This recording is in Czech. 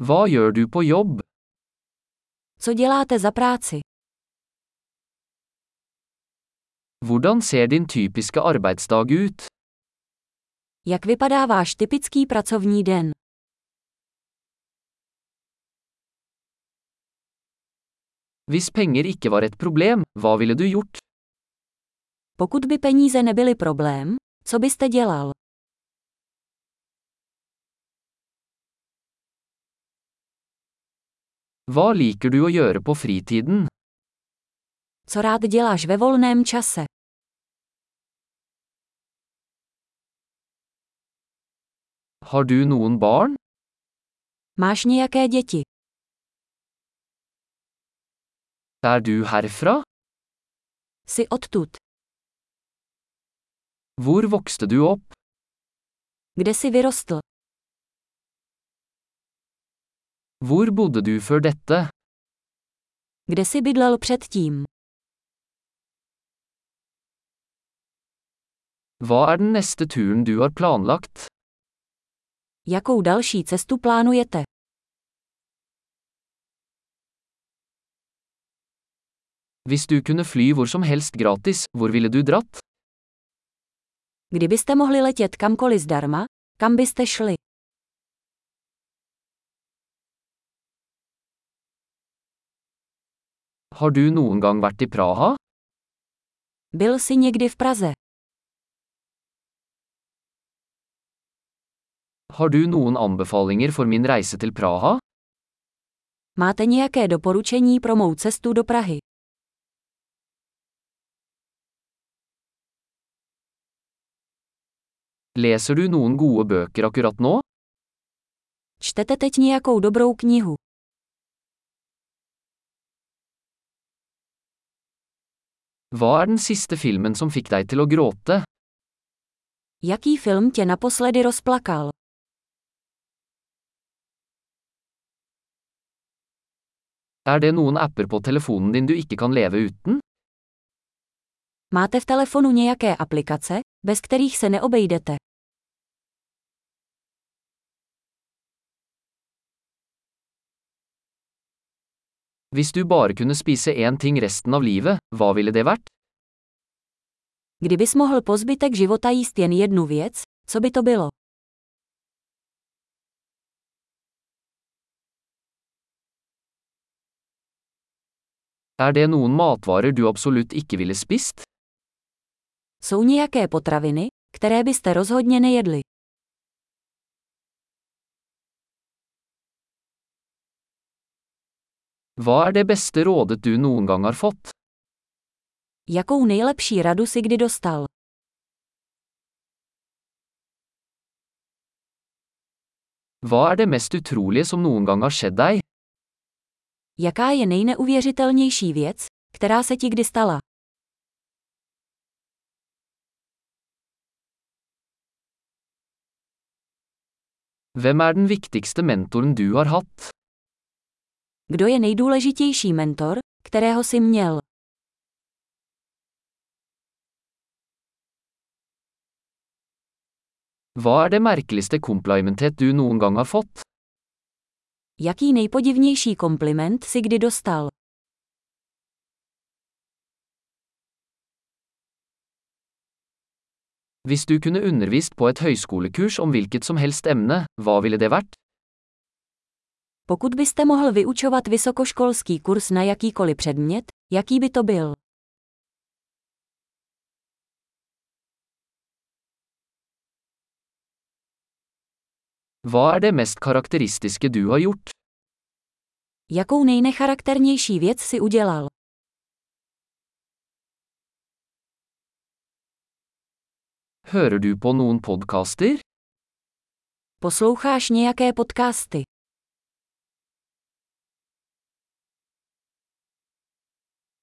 Hva gjør du på jobb? Co děláte za práci? Hvordan ser din typiske arbeidsdag ut? Jak vypadá váš typický pracovní den? Hvis penger ikke var et problem, hva ville du gjort? Pokud by peníze nebyly problém, co byste dělal? Hva liker du å gjøre på fritiden? Co rád děláš ve volném čase? Har du noen barn? Máš nějaké děti? Er du herfra? Jsi odtud? Hvor vokste du opp? Kde jsi vyrostl? Hvor bodde du før dette? Kde jsi bydlel předtím? Hva er den neste turen du har planlagt? Jakou další cestu plánujete? Hvis du kunne fly hvor som helst gratis, hvor ville du dratt? Kdybyste mohli letět kamkoliv zdarma, kam byste šli? Har du noen gang vært i Praha? Byl jsi někdy v Praze? Har du noen anbefalinger for min reise til Praha? Máte nějaké doporučení pro mou cestu do Prahy? Leser du noen gode bøker akkurat nå? Čtete teď nějakou dobrou knihu? Hva er den siste filmen som fikk deg til å gråte? Jaký film tě naposledy rozplakal? Er det noen apper på telefonen din du ikke kan leve uten? Máte v telefonu nějaké aplikace, bez kterých se neobejdete? Hvis du bare kunne spise én ting resten av livet, hva ville det vært? Kdybys mohl po zbytek života jíst jen jednu věc, co by to bylo? Er det noen matvarer du absolutt ikke ville spist? Jsou nějaké potraviny, které byste rozhodně nejedli? Hva er det beste rådet du noen gang har fått? Jakou nejlepší radu si kdy dostal? Hva er det mest utrolige som noen gang har skjedd deg? Jaká je nejneuvěřitelnější věc, která se ti kdy stala? Hvem er den viktigste mentoren du har hatt? Kdo je nejdůležitější mentor, kterého jsi měl? Hva er det merkeligste komplimentet du noen gang har fått? Jaký nejpodivnější kompliment si kdy dostal? Hvis du kunne undervist på et høyskolekurs om hvilket som helst emne, hva ville det vært? Pokud byste mohl vyučovat vysokoškolský kurz na jakýkoliv předmět, jaký by to byl? Hva er det mest karakteristiske du har gjort? Jakou nejnecharakternější věc si udělal? Hører du på noen podkaster? Posloucháš nějaké podcasty?